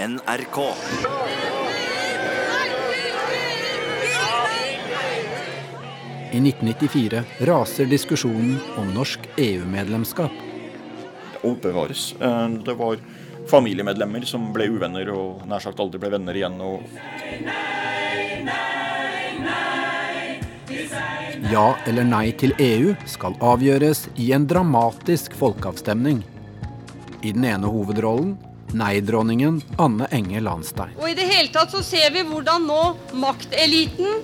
NRK. I 1994 raser diskusjonen om norsk EU-medlemskap. Det bevares. Eh, Det var familiemedlemmer som ble uvenner og nær sagt aldri ble venner igjen. og Ja eller nei til EU skal avgjøres i en dramatisk folkeavstemning. I den ene hovedrollen nei-dronningen Anne Enge Landstein. Og i det hele tatt så ser vi hvordan nå makteliten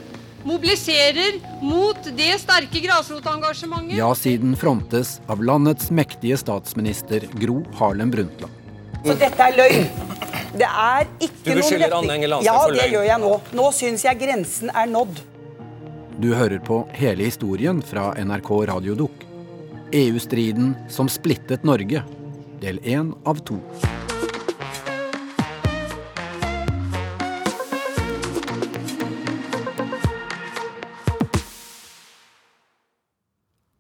mobiliserer mot det sterke grasrotengasjementet. Ja-siden frontes av landets mektige statsminister Gro Harlem Brundtland. Så dette er løgn. Det er ikke Du beskylder beskylder Enge Anne for løgn. Ja, det gjør jeg nå. Nå syns jeg grensen er nådd. Du hører på hele historien fra NRK Radiodukk. EU-striden som splittet Norge. Del én av to.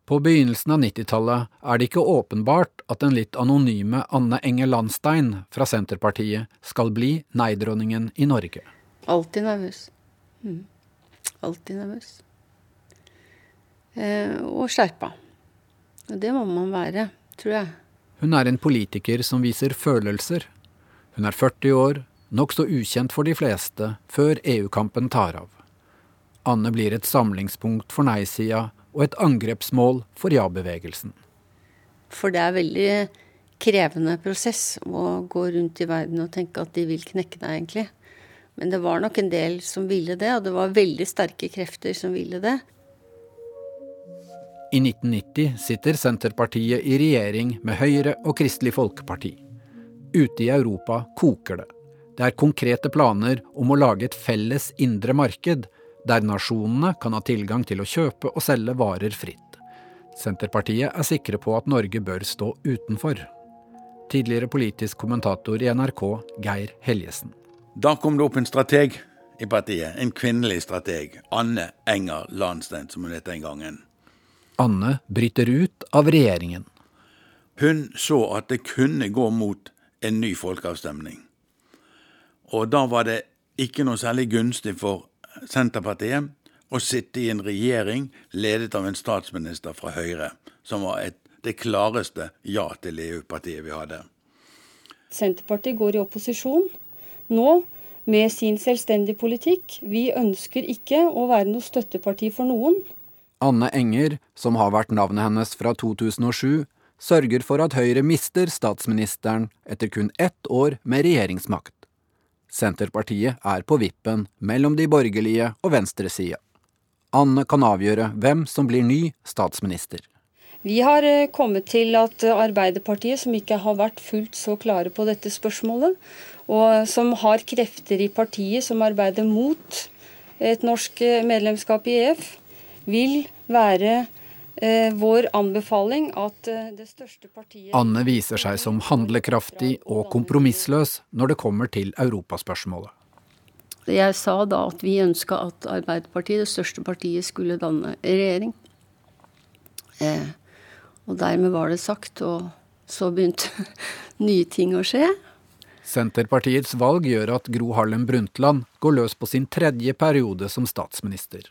På begynnelsen av 90-tallet er det ikke åpenbart at den litt anonyme Anne Enger Landstein fra Senterpartiet skal bli nei-dronningen i Norge. Alltid nervøs. Mm. Alltid nervøs. Eh, og skjerpa. Og det må man være, tror jeg. Hun er en politiker som viser følelser. Hun er 40 år, nokså ukjent for de fleste, før EU-kampen tar av. Anne blir et samlingspunkt for nei-sida og et angrepsmål for ja-bevegelsen. For det er veldig krevende prosess å gå rundt i verden og tenke at de vil knekke deg, egentlig. Men det var nok en del som ville det, og det var veldig sterke krefter som ville det. I 1990 sitter Senterpartiet i regjering med Høyre og Kristelig Folkeparti. Ute i Europa koker det. Det er konkrete planer om å lage et felles indre marked, der nasjonene kan ha tilgang til å kjøpe og selge varer fritt. Senterpartiet er sikre på at Norge bør stå utenfor. Tidligere politisk kommentator i NRK, Geir Heljesen. Da kom det opp en strateg i partiet, en kvinnelig strateg. Anne Enger Landstein, som hun het den gangen. Anne bryter ut av regjeringen. Hun så at det kunne gå mot en ny folkeavstemning. Og da var det ikke noe særlig gunstig for Senterpartiet å sitte i en regjering ledet av en statsminister fra Høyre, som var et, det klareste ja til EU-partiet vi hadde. Senterpartiet går i opposisjon nå med sin selvstendige politikk. Vi ønsker ikke å være noe støtteparti for noen. Anne Enger, som har vært navnet hennes fra 2007, sørger for at Høyre mister statsministeren etter kun ett år med regjeringsmakt. Senterpartiet er på vippen mellom de borgerlige og venstresida. Anne kan avgjøre hvem som blir ny statsminister. Vi har eh, kommet til at eh, Arbeiderpartiet, som ikke har vært fullt så klare på dette spørsmålet, og som har krefter i partiet som arbeider mot et norsk eh, medlemskap i EF, vil være vår anbefaling at eh, det største partiet Anne viser seg som handlekraftig og kompromissløs når det kommer til europaspørsmålet. Jeg sa da at vi ønska at Arbeiderpartiet, det største partiet, skulle danne regjering. Eh, og dermed var det sagt, og så begynte nye ting å skje. Senterpartiets valg gjør at Gro Harlem Brundtland går løs på sin tredje periode som statsminister.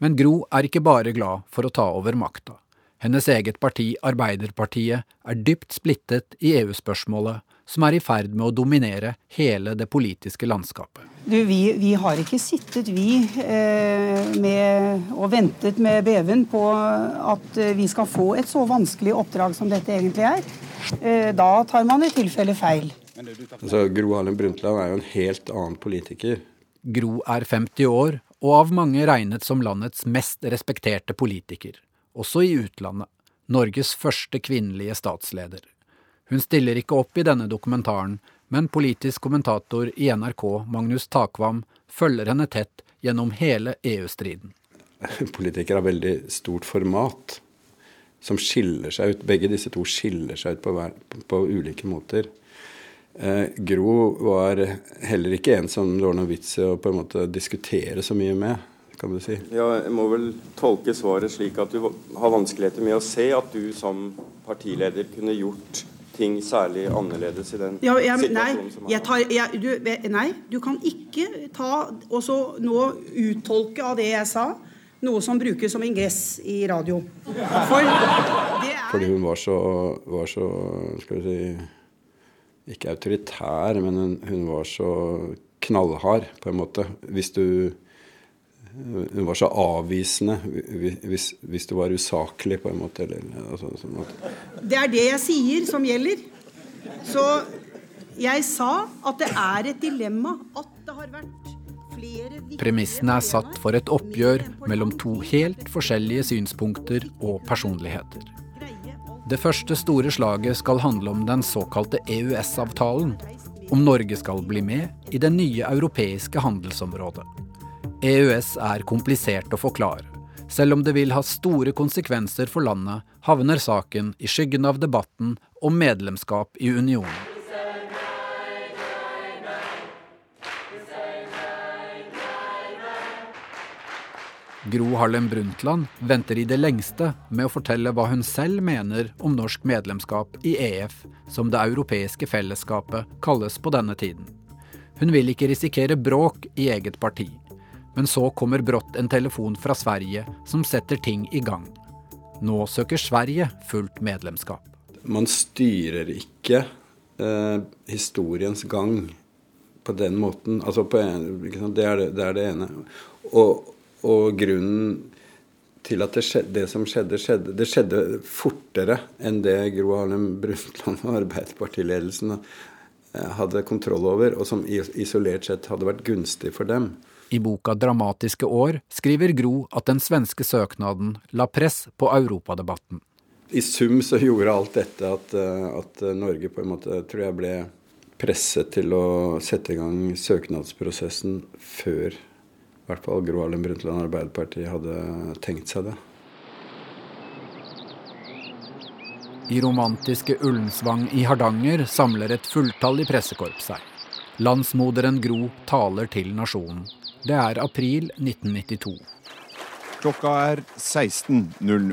Men Gro er ikke bare glad for å ta over makta. Hennes eget parti, Arbeiderpartiet, er dypt splittet i EU-spørsmålet, som er i ferd med å dominere hele det politiske landskapet. Du, vi, vi har ikke sittet, vi, eh, med, og ventet med beven på at eh, vi skal få et så vanskelig oppdrag som dette egentlig er. Eh, da tar man i tilfelle feil. Altså, Gro Harlem Brundtland er jo en helt annen politiker. Gro er 50 år og av mange regnet som landets mest respekterte politiker, også i utlandet. Norges første kvinnelige statsleder. Hun stiller ikke opp i denne dokumentaren, men politisk kommentator i NRK, Magnus Takvam, følger henne tett gjennom hele EU-striden. Politikere har veldig stort format, som skiller seg ut. Begge disse to skiller seg ut på, hver, på, ulike måter. Eh, Gro var heller ikke en som det var noen vits i å på en måte diskutere så mye med, kan du si. Ja, jeg må vel tolke svaret slik at du har vanskeligheter med å se at du som partileder kunne gjort ting særlig annerledes i den ja, jeg, situasjonen nei, som er jeg tar, jeg, du, nei, du kan ikke ta og så nå uttolke av det jeg sa, noe som brukes som ingress i radio. For det er Fordi hun var så, var så skal vi si Ikke autoritær, men hun, hun var så knallhard, på en måte. Hvis du hun var så avvisende hvis, hvis du var usaklig, på en måte. Eller, altså, sånn. Det er det jeg sier, som gjelder. Så jeg sa at det er et dilemma at det har vært flere Premissene er satt for et oppgjør mellom to helt forskjellige synspunkter og personligheter. Det første store slaget skal handle om den såkalte EØS-avtalen. Om Norge skal bli med i det nye europeiske handelsområdet. EØS er komplisert å forklare. Selv om det vil ha store konsekvenser for landet, havner saken i skyggen av debatten om medlemskap i unionen. Gro Harlem Brundtland venter i det lengste med å fortelle hva hun selv mener om norsk medlemskap i EF, som det europeiske fellesskapet kalles på denne tiden. Hun vil ikke risikere bråk i eget parti. Men så kommer brått en telefon fra Sverige som setter ting i gang. Nå søker Sverige fullt medlemskap. Man styrer ikke eh, historiens gang på den måten. Altså på en, det, er det, det, er det, ene. Og, og grunnen til at det, skjedde, det, som skjedde, skjedde Det skjedde fortere enn det Gro Harlem Brundtland og Arbeiderpartiledelsen eh, hadde kontroll over, og som isolert sett hadde vært gunstig for dem. I boka 'Dramatiske år' skriver Gro at den svenske søknaden la press på europadebatten. I sum så gjorde alt dette at, eh, at, Norge på en måte tror jeg ble presset til å sette i gang søknadsprosessen før i hvert fall Gro Harlem Brundtland Arbeiderpartiet hadde tenkt seg det. I romantiske Ullensvang i Hardanger samler et fulltallig pressekorps seg. Landsmoderen Gro taler til nasjonen. Det er april 1992. Klokka er 16.00.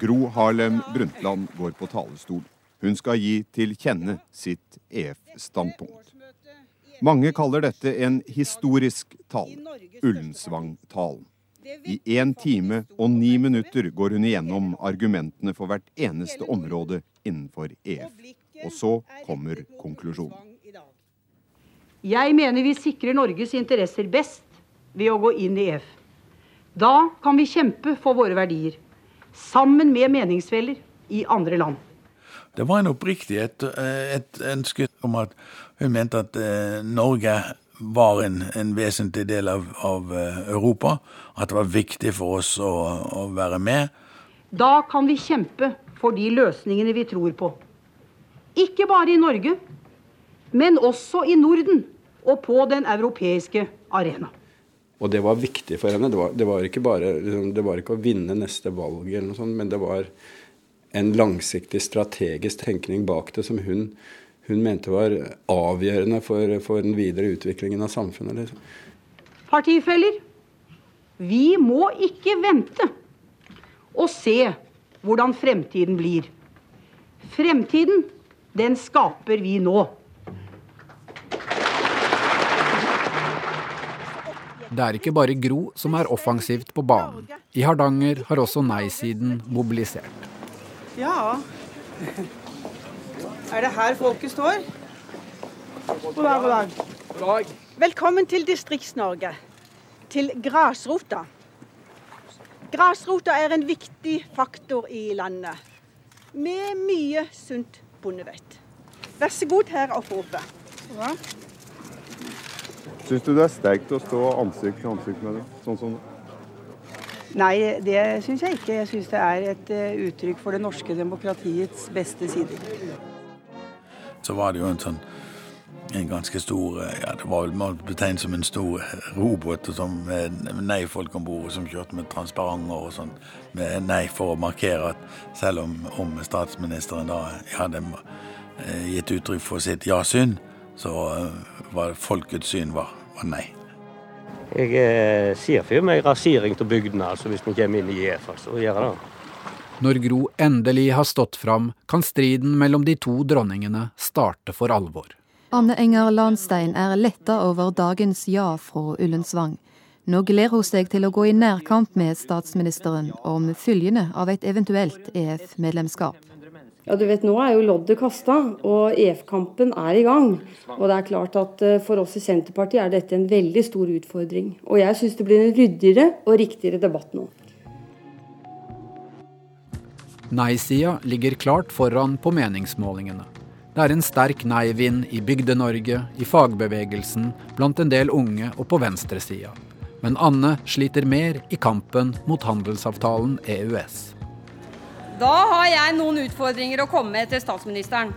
Gro Harlem Brundtland går på talerstol. Hun skal gi til kjenne sitt EF-standpunkt. Mange kaller dette en historisk tale, Ullensvang-talen. I én time og ni minutter går hun igjennom argumentene for hvert eneste område innenfor EF. Og så kommer konklusjonen. Jeg mener vi sikrer Norges interesser best ved å gå inn i EF. Da kan vi kjempe for våre verdier, sammen med meningsfeller i andre land. Det var en oppriktighet, eh, et ønske om at hun mente at eh, Norge var en, en vesentlig del av, av, eh, Europa. At det var viktig for oss å, å være med. Da kan vi kjempe for de løsningene vi tror på. Ikke bare i Norge, men også i Norden og på den europeiske arena. Og det var viktig for henne. Det var, det var, ikke, bare, liksom, det var ikke å vinne neste valg, eller noe sånt, men det var en langsiktig strategisk tenkning bak det som hun, hun mente var avgjørende for, for, den videre utviklingen av samfunnet. Liksom. Partifeller, vi må ikke vente og se hvordan fremtiden blir. Fremtiden, den skaper vi nå. Det er ikke bare Gro som er offensivt på banen. I Hardanger har også nei-siden mobilisert. Ja Er det her folket står? God dag, god dag. Velkommen til Distrikts-Norge. Til grasrota. Grasrota er en viktig faktor i landet. Med mye sunt bondevett. Vær så god her oppe. Ja. Syns du det er sterkt å stå ansikt til ansikt med det, sånn som det? Nei, det syns jeg ikke. Jeg syns det er et uh, uttrykk for det norske demokratiets beste sider. Så var det jo en sånn en ganske stor eh, ja, Det var vel betegnet som en stor robåt med nei-folk om bord som kjørte med transparenter og sånn. Med nei for å markere at selv om, om statsministeren da hadde eh, gitt uttrykk for sitt ja-syn, så var folkets syn var, var nei. Jeg eh, ser for meg rasering av bygdene altså, hvis vi kommer inn i EF. Altså, og gjør det. Når Gro endelig har stått fram, kan striden mellom de to dronningene starte for alvor. Anne Enger Landstein er letta over dagens ja fra Ullensvang. Nå gleder hun seg til å gå i nærkamp med statsministeren om følgene av et eventuelt EF-medlemskap. Ja, du vet, Nå er jo loddet kasta, og EF-kampen er i gang. Og det er klart at eh, For oss i Senterpartiet er dette en veldig stor utfordring. Og jeg syns det blir en ryddigere og riktigere debatt nå. Nei-sida ligger klart foran på meningsmålingene. Det er en sterk nei-vind i Bygde-Norge, i fagbevegelsen, blant en del unge og på venstresida. Men Anne sliter mer i kampen mot handelsavtalen EØS. Da har jeg noen utfordringer å komme med til statsministeren.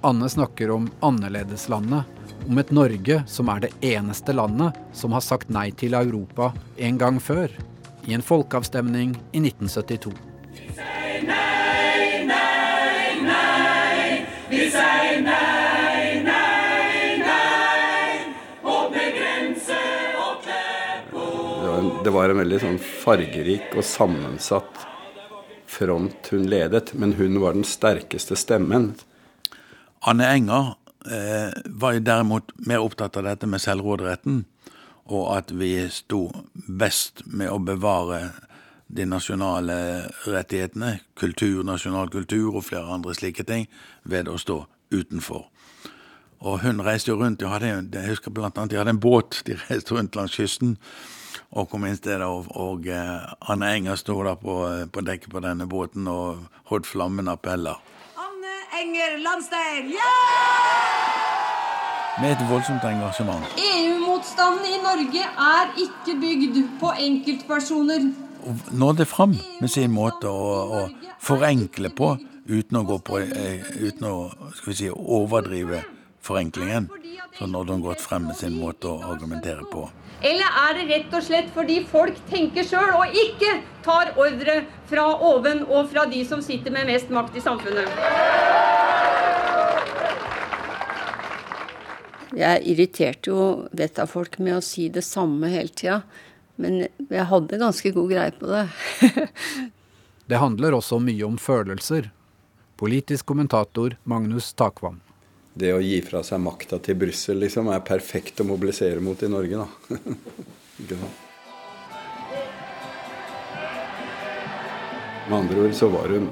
Anne snakker om annerledeslandet, om et Norge som er det eneste landet som har sagt nei til Europa en gang før, i en folkeavstemning i 1972. Det var en veldig sånn fargerik og sammensatt front hun ledet, men hun var den sterkeste stemmen. Anne Enger eh, var derimot mer opptatt av dette med selvråderetten, og at vi sto best med å bevare de nasjonale rettighetene, kultur, nasjonal kultur og flere andre slike ting, ved å stå utenfor. Og hun reiste jo rundt, hadde, jeg husker blant annet de hadde en båt, de reiste rundt langs kysten og kom inn stedet, og, og uh, Anne Enger sto da på, eh, på dekket på denne båten og holdt flammen appeller. Anne Enger Landstein, Ja! Med et voldsomt engasjement. EU-motstanden i Norge er ikke bygd på enkeltpersoner. Nådde fram med sin måte å, å forenkle på, uten å, gå på, eh, uten å skal vi si, overdrive forenklingen. Så hun godt frem med sin måte å argumentere på. Eller er det rett og slett fordi folk tenker sjøl og ikke tar ordre fra oven og fra de som sitter med mest makt i samfunnet? Jeg irriterte jo vettet av folk med å si det samme hele tida. Men jeg hadde ganske god greie på det. det handler også mye om følelser. Politisk kommentator Magnus Takvam det å gi fra seg makta til Brussel liksom, er perfekt å mobilisere mot i Norge, da. Med andre ord så var hun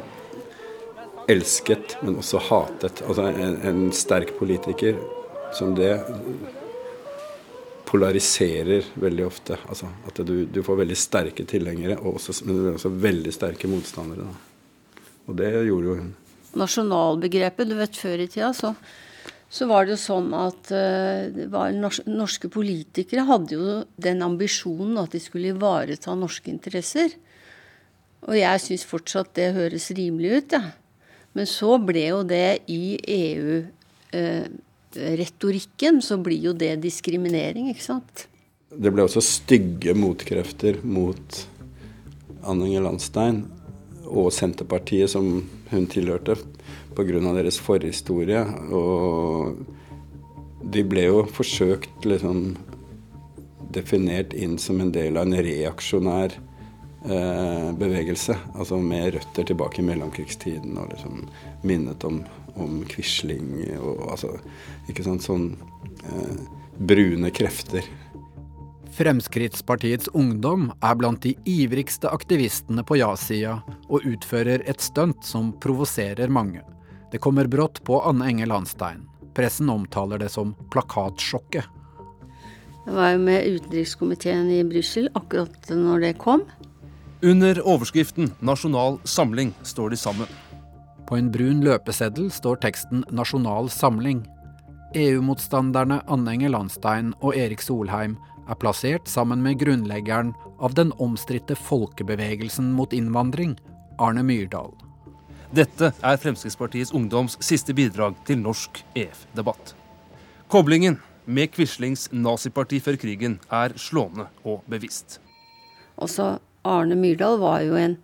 elsket, men også hatet. Altså en, en sterk politiker som det polariserer veldig ofte. Altså at du, du får veldig sterke tilhengere, også, men også veldig sterke motstandere. Da. Og det gjorde jo hun. Nasjonalbegrepet, du vet før i tida så så var det jo sånn at uh, norske politikere hadde jo den ambisjonen at de skulle ivareta norske interesser. Og jeg syns fortsatt det høres rimelig ut, ja. Men så ble jo det i EU-retorikken, eh, så blir jo det diskriminering, ikke sant. Det ble også stygge motkrefter mot Anne Landstein og Senterpartiet, som hun tilhørte, pga. deres forhistorie. Og de ble jo forsøkt liksom definert inn som en del av en reaksjonær eh, bevegelse. Altså med røtter tilbake i mellomkrigstiden og liksom minnet om, om Quisling og altså Ikke sant, sånn eh, brune krefter. Fremskrittspartiets Ungdom er blant de ivrigste aktivistene på ja-sida og utfører et stunt som provoserer mange. Det kommer brått på Anne Enge Landstein. Pressen omtaler det som plakatsjokket. Jeg var jo med utenrikskomiteen i Brussel akkurat når det kom. Under overskriften 'Nasjonal samling' står de sammen. På en brun løpeseddel står teksten 'Nasjonal samling'. EU-motstanderne Anne Enge Landstein og Erik Solheim er plassert sammen med grunnleggeren av den omstridte folkebevegelsen mot innvandring, Arne Myrdal. Dette er Fremskrittspartiets Ungdoms siste bidrag til norsk EF-debatt. Koblingen med Quislings naziparti før krigen er slående og bevisst. Også Arne Myrdal var jo en,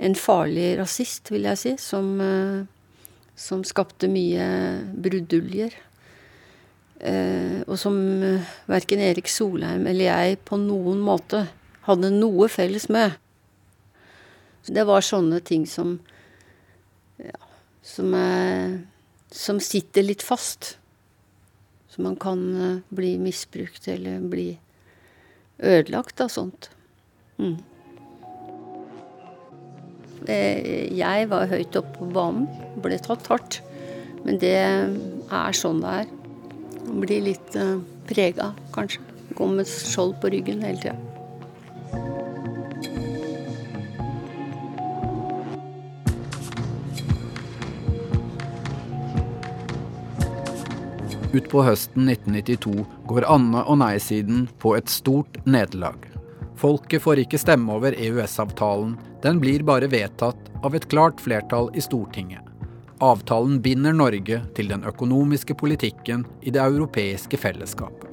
en farlig rasist, vil jeg si, som, uh, som skapte mye bruduljer. Uh, og som uh, verken Erik Solheim eller jeg på noen måte hadde noe felles med. Det var sånne ting som ja, som, er, som sitter litt fast. Så man kan eh, bli misbrukt eller bli ødelagt av sånt. Mm. Eh, jeg var høyt oppe på banen, ble tatt hardt. Men det er sånn det er. Blir litt uh, prega, kanskje. Går med skjold på ryggen hele tida. Utpå høsten 1992 går Anne- og nei-siden på et stort nederlag. Folket får ikke stemme over EØS-avtalen, den blir bare vedtatt av et klart flertall i Stortinget. Avtalen binder Norge til den økonomiske politikken i det europeiske fellesskapet.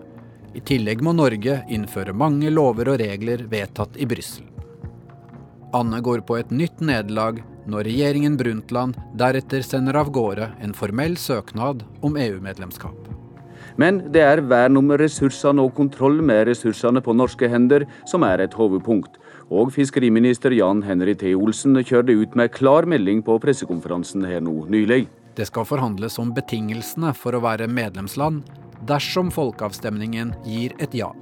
I tillegg må Norge innføre mange lover og regler vedtatt i Brussel. Anne går på et nytt nederlag når regjeringen Brundtland deretter sender av gårde en formell søknad om EU-medlemskap. Men det er vern om ressursene og kontroll med ressursene på norske hender som er et hovedpunkt. Og fiskeriminister Jan Henry T. Olsen kjørte ut med klar melding på pressekonferansen her nå nylig. Det skal forhandles om betingelsene for å være medlemsland dersom folkeavstemningen gir et ja.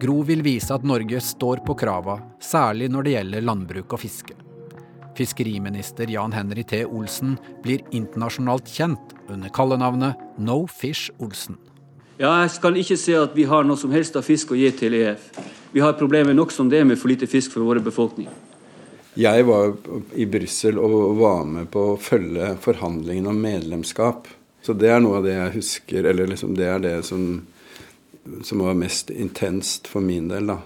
Gro vil vise at Norge står på krava, særlig når det gjelder landbruk og fiske. Fiskeriminister Jan Henry T. Olsen blir internasjonalt kjent under kallenavnet No Fish Olsen. Ja, jeg skal ikke se at vi har noe som helst av fisk å gi til EF. Vi har problemer nok som det med for lite fisk for våre befolkning. Jeg var i Brussel og var med på å følge forhandlingene om medlemskap. Så det er noe av det jeg husker, eller liksom det er det som, som var mest intenst for min del, da.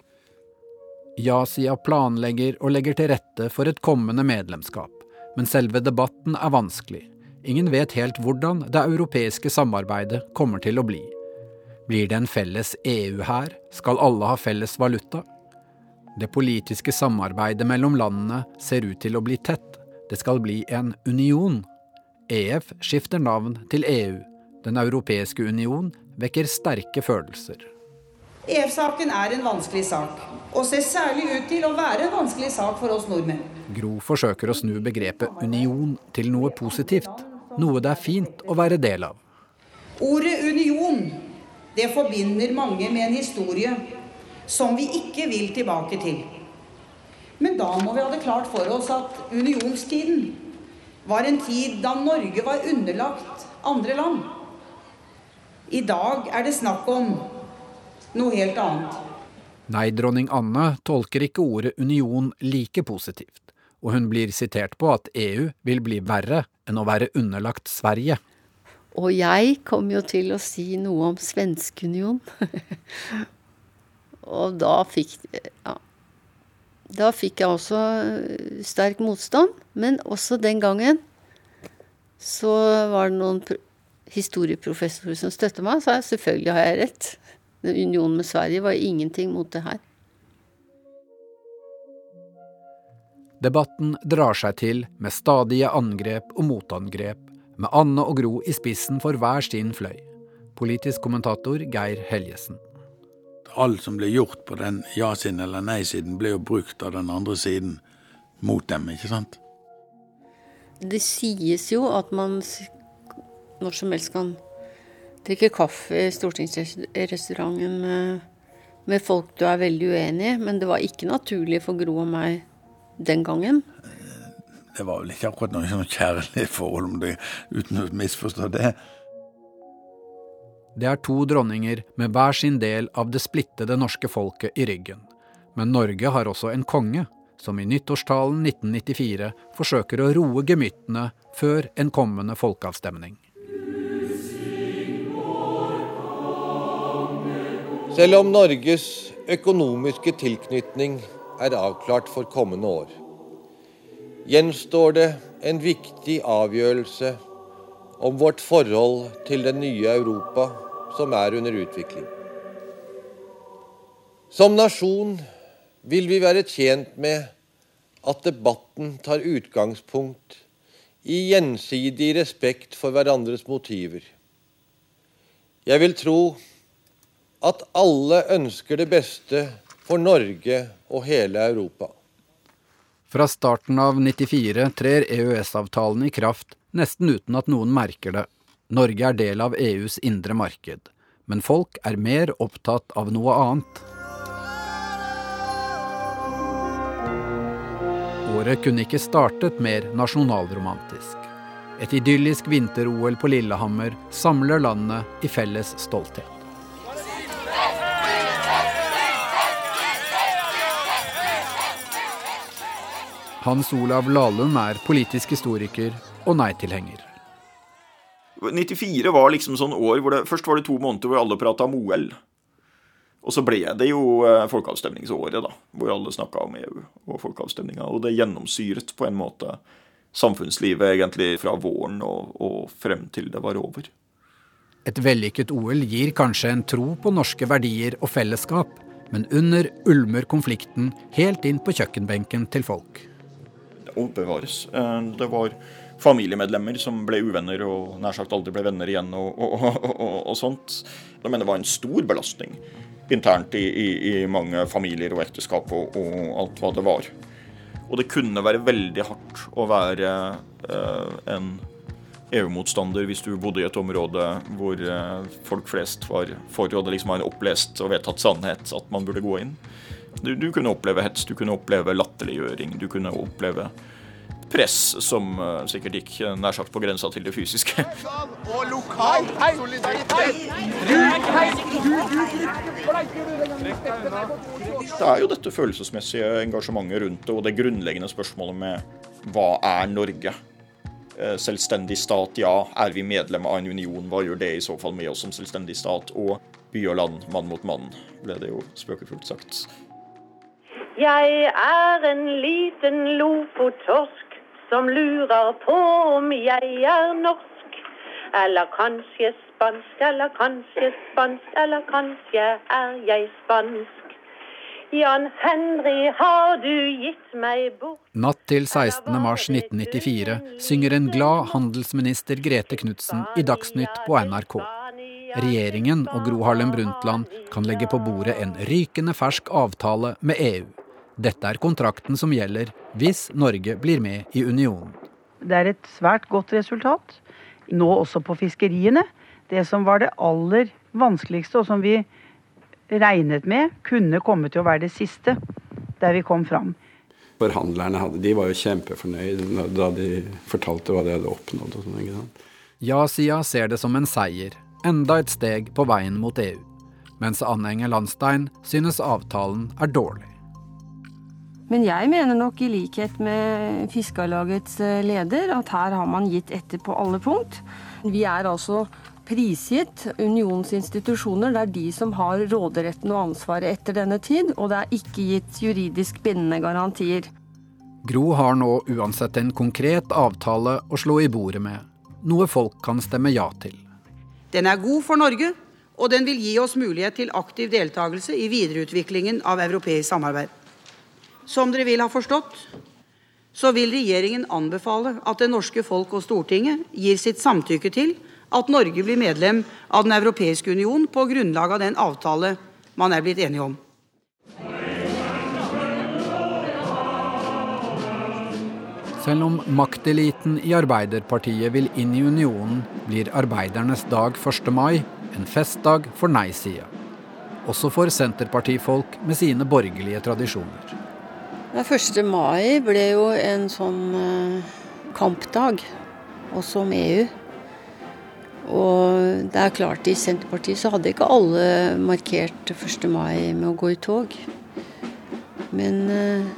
Ja-sida planlegger og legger til rette for et kommende medlemskap, men selve debatten er vanskelig. Ingen vet helt hvordan det europeiske samarbeidet kommer til å bli. Blir det en felles EU her? Skal alle ha felles valuta? Det politiske samarbeidet mellom landene ser ut til å bli tett. Det skal bli en union. EF skifter navn til EU. Den europeiske union vekker sterke følelser. EF-saken er en vanskelig sak, og ser særlig ut til å være en vanskelig sak for oss nordmenn. Gro forsøker å snu begrepet union til noe positivt. Noe det er fint å være del av. Ordet union det forbinder mange med en historie som vi ikke vil tilbake til. Men da må vi ha det klart for oss at unionstiden var en tid da Norge var underlagt andre land. I dag er det snakk om noe helt annet. Nei, dronning Anne tolker ikke ordet union like positivt, og hun blir sitert på at EU vil bli verre enn å være underlagt Sverige. Og jeg kom jo til å si noe om Svenskeunion. og da fikk ja, Da fikk jeg også sterk motstand. Men også den gangen så var det noen historieprofessorer som støtter meg. Så jeg selvfølgelig har jeg rett. Unionen med Sverige var ingenting mot det her. Debatten drar seg til med stadige angrep og motangrep med Anne og Gro i spissen for hver sin fløy. Politisk kommentator Geir Helgesen. Alt som ble gjort på den ja-siden eller nei-siden, ble jo brukt av den andre siden mot dem, ikke sant? Det sies jo at man når som helst kan drikke kaffe i stortingsrestauranten med, med folk du er veldig uenig i, men det var ikke naturlig for Gro og meg den gangen. Det var vel ikke akkurat noe sånn kjærlig forhold, om det, uten å misforstå det. Det er to dronninger med hver sin del av det splittede norske folket i ryggen. Men Norge har også en konge, som i nyttårstalen 1994 forsøker å roe gemyttene før en kommende folkeavstemning. Selv om Norges økonomiske tilknytning er avklart for kommende år, gjenstår det en viktig avgjørelse om vårt forhold til det nye Europa som er under utvikling. Som nasjon vil vi være tjent med at debatten tar utgangspunkt i gjensidig respekt for hverandres motiver. Jeg vil tro at alle ønsker det beste for Norge og hele Europa. Fra starten av 94 trer EØS-avtalen i kraft nesten uten at noen merker det. Norge er del av EUs indre marked, men folk er mer opptatt av noe annet. Året kunne ikke startet mer nasjonalromantisk. Et idyllisk vinter-OL på Lillehammer samler landet i felles stolthet. Hans Olav Lahlum er politisk historiker og nei-tilhenger. 94 var liksom sånn år hvor det først var det to måneder hvor alle prata om OL. Og så ble det jo eh, folkeavstemningsåret, da, hvor alle snakka om EU og folkeavstemninga. Og det gjennomsyret på en måte samfunnslivet egentlig fra våren og, og frem til det var over. Et vellykket OL gir kanskje en tro på norske verdier og fellesskap, men under ulmer konflikten helt inn på kjøkkenbenken til folk og bevares. Eh, det var familiemedlemmer som ble uvenner og nær sagt aldri ble venner igjen og, og, og, og sånt. Jeg mener det var en stor belastning internt i, i, i mange familier og ekteskap og, alt hva det var. Og det kunne være veldig hardt å være eh, en EU-motstander hvis du bodde i et område hvor eh, folk flest var for, og det liksom var en opplest og vedtatt sannhet at man burde gå inn. Du, du, kunne oppleve hets, du kunne oppleve latterliggjøring, du kunne oppleve press som uh, sikkert gikk uh, nær sagt på grensa til det fysiske. Og lokal Det er jo dette følelsesmessige engasjementet rundt det, og det grunnleggende spørsmålet med hva er Norge? Uh, selvstendig stat, ja. Er vi medlem av en union? Hva gjør det i så fall med oss som selvstendig stat? Og by og land, mann mot mann, ble det jo spøkefullt sagt. Jeg er en liten lofotorsk som lurer på om jeg er norsk. Eller kanskje spansk, eller kanskje spansk, eller kanskje er jeg spansk. Jan Henry, har du gitt meg bort Natt til 16. mars 1994 synger en glad handelsminister Grete Knutsen i Dagsnytt på NRK. Regjeringen og Gro Harlem Brundtland kan legge på bordet en rykende fersk avtale med EU. Dette er kontrakten som gjelder hvis Norge blir med i unionen. Det er et svært godt resultat, nå også på fiskeriene. Det som var det aller vanskeligste, og som vi regnet med kunne komme til å være det siste, der vi kom fram. Forhandlerne hadde, de var jo kjempefornøyde da de fortalte hva de hadde oppnådd. og sånn, Ja-sida ser det som en seier, enda et steg på veien mot EU. Mens Anne Enger Landstein synes avtalen er dårlig. Men jeg mener nok i likhet med Fiskarlagets eh, leder at her har man gitt etter på alle punkt. Vi er altså prisgitt unionens institusjoner. Det er de som har råderetten og ansvaret etter denne tid, og det er ikke gitt juridisk bindende garantier. Gro har nå uansett en konkret avtale å slå i bordet med, noe folk kan stemme ja til. Den er god for Norge, og den vil gi oss mulighet til aktiv deltakelse i videreutviklingen av europeisk samarbeid. Som dere vil ha forstått, så vil regjeringen anbefale at det norske folk og Stortinget gir sitt samtykke til at Norge blir medlem av Den europeiske union på grunnlag av den avtale man er blitt enige om. Selv om makteliten i Arbeiderpartiet vil inn i unionen, blir arbeidernes dag 1. mai en festdag for nei-sida. Også for senterpartifolk med sine borgerlige tradisjoner. 1. mai ble jo en sånn uh, kampdag, også om EU. Og det er klart, i Senterpartiet så hadde ikke alle markert 1. mai med å gå i tog. Men uh,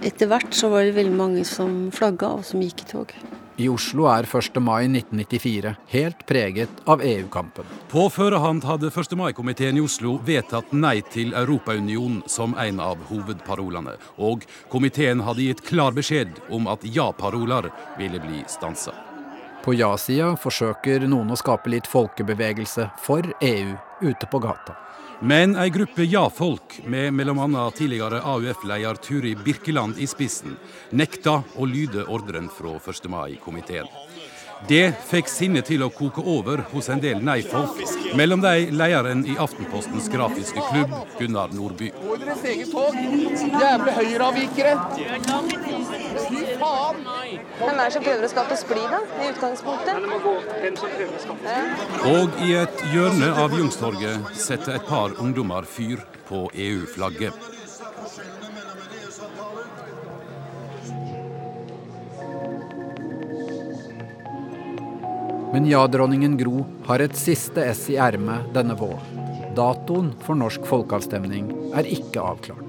etter hvert så var det veldig mange som flagga, og som gikk i tog. I Oslo er 1. mai 1994 helt preget av EU-kampen. På førehånd hadde 1. mai-komiteen i Oslo vedtatt nei til Europaunionen som en av hovedparolene. Og komiteen hadde gitt klar beskjed om at ja-paroler ville bli stansa. På ja-sida forsøker noen å skape litt folkebevegelse for EU ute på gata. Men ei gruppe ja-folk, med bl.a. tidligere AUF-leder Turi Birkeland i spissen, nekta å lyde ordren fra 1. mai-komiteen. Det fikk sinnet til å koke over hos en del nei-folk. Mellom de lederen i Aftenpostens grafiske klubb, Gunnar Nordby. Gå i deres eget tog! Jævlig høyreavvikere! Fy faen! Hvem er det som prøver å skape splid, da? I utgangspunktet? Og i et hjørne av Youngstorget setter et par ungdommer fyr på EU-flagget. Men ja-dronningen Gro har et siste ess i ermet denne våren. Datoen for norsk folkeavstemning er ikke avklart.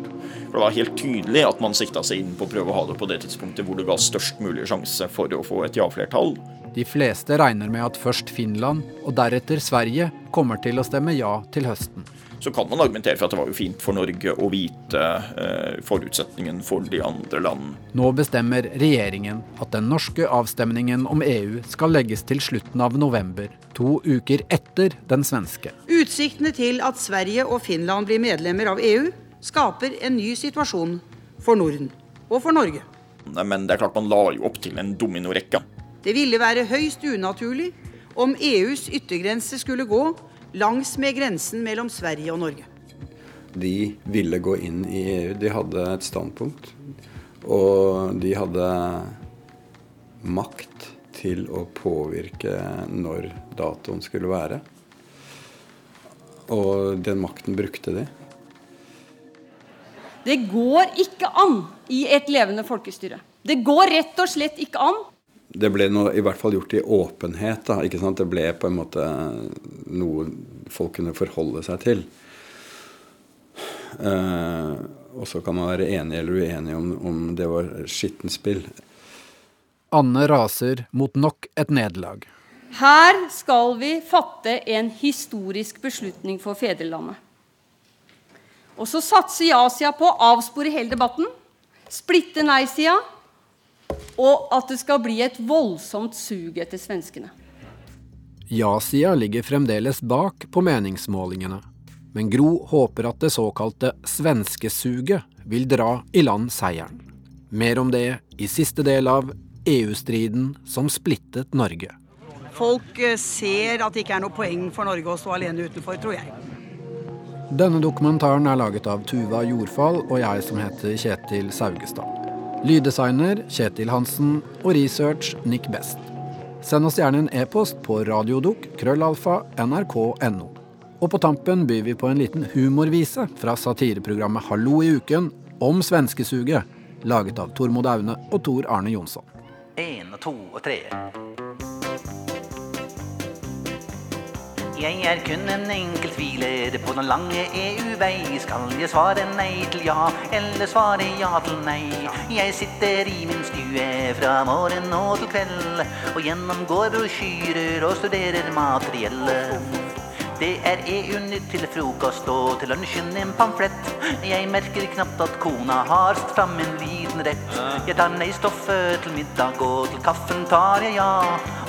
For Det var helt tydelig at man sikta seg inn på å prøve å ha det på det tidspunktet hvor det ga størst mulig sjanse for å få et ja-flertall. De fleste regner med at først Finland og deretter Sverige kommer til å stemme ja til høsten. Så kan man argumentere for at det var jo fint for Norge å vite eh, forutsetningen for de andre land. Nå bestemmer regjeringen at den norske avstemningen om EU skal legges til slutten av november, to uker etter den svenske. Utsiktene til at Sverige og Finland blir medlemmer av EU, skaper en ny situasjon for Norden og for Norge. Men det er klart man la jo opp til en dominorekke. Det ville være høyst unaturlig om EUs yttergrense skulle gå langs med grensen mellom Sverige og Norge. De ville gå inn i EU. De hadde et standpunkt. Og de hadde makt til å påvirke når datoen skulle være. Og den makten brukte de. Det går ikke an i et levende folkestyre. Det går rett og slett ikke an det ble noe, i hvert fall gjort i åpenhet. Da, ikke sant? Det ble på en måte noe folk kunne forholde seg til. Eh, og så kan man være enig eller uenig om, om det var skittent spill. Anne raser mot nok et nederlag. Her skal vi fatte en historisk beslutning for fedrelandet. Og så satser ja-sida på å avspore hele debatten, splitte nei-sida og at det skal bli et voldsomt sug etter svenskene. Ja-sida ligger fremdeles bak på meningsmålingene, men Gro håper at det såkalte svenskesuget vil dra i land seieren. Mer om det i siste del av EU-striden som splittet Norge. Folk eh, ser at det ikke er noe poeng for Norge å stå alene utenfor, tror jeg. Denne dokumentaren er laget av Tuva Jordfall og jeg som heter Kjetil Saugestad. Lyddesigner Kjetil Hansen og research Nick Best. Send oss gjerne en e-post på radiodok krøllalfa nrk.no. Og på tampen byr vi på en liten humorvise fra satireprogrammet Hallo i uken om svenskesuget, laget av Tormod Aune og Tor Arne Jonsson. En to og tre. Jeg er kun en enkel tviler på den lange EU-vei. Skal jeg svare nei til ja, eller svare ja til nei? Jeg sitter i min stue fra morgen og til kveld og gjennomgår brosjyrer og studerer materiellet. Det er EU-nytt til frokost og til lunsjen en pamflett. Jeg merker knapt at kona har stått fram en liten rett. Jeg tar nei-stoffet til middag, og til kaffen tar jeg ja.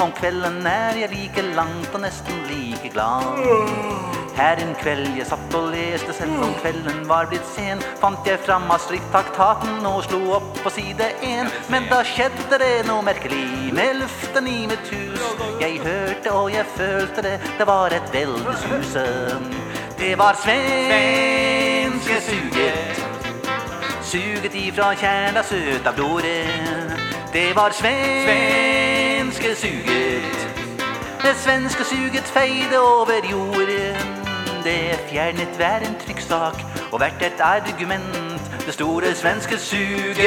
Om kvelden er jeg like langt og nesten like glad. Her en kveld jeg satt og leste, selv om kvelden var blitt sen, fant jeg fram Maastricht-traktaten og slo opp på side én. Men da skjedde det noe merkelig med luften i mitt hus. Jeg hørte og jeg følte det, det var et veldig susen. Det var svenske Suget suget ifra kjerna av blodet. Det var svenske suget, Det svenske suget feide over jorden. Det fjernet hver en trykksak og hvert et argument. Det store svenske suget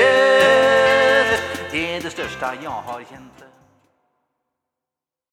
er det største jeg har kjent.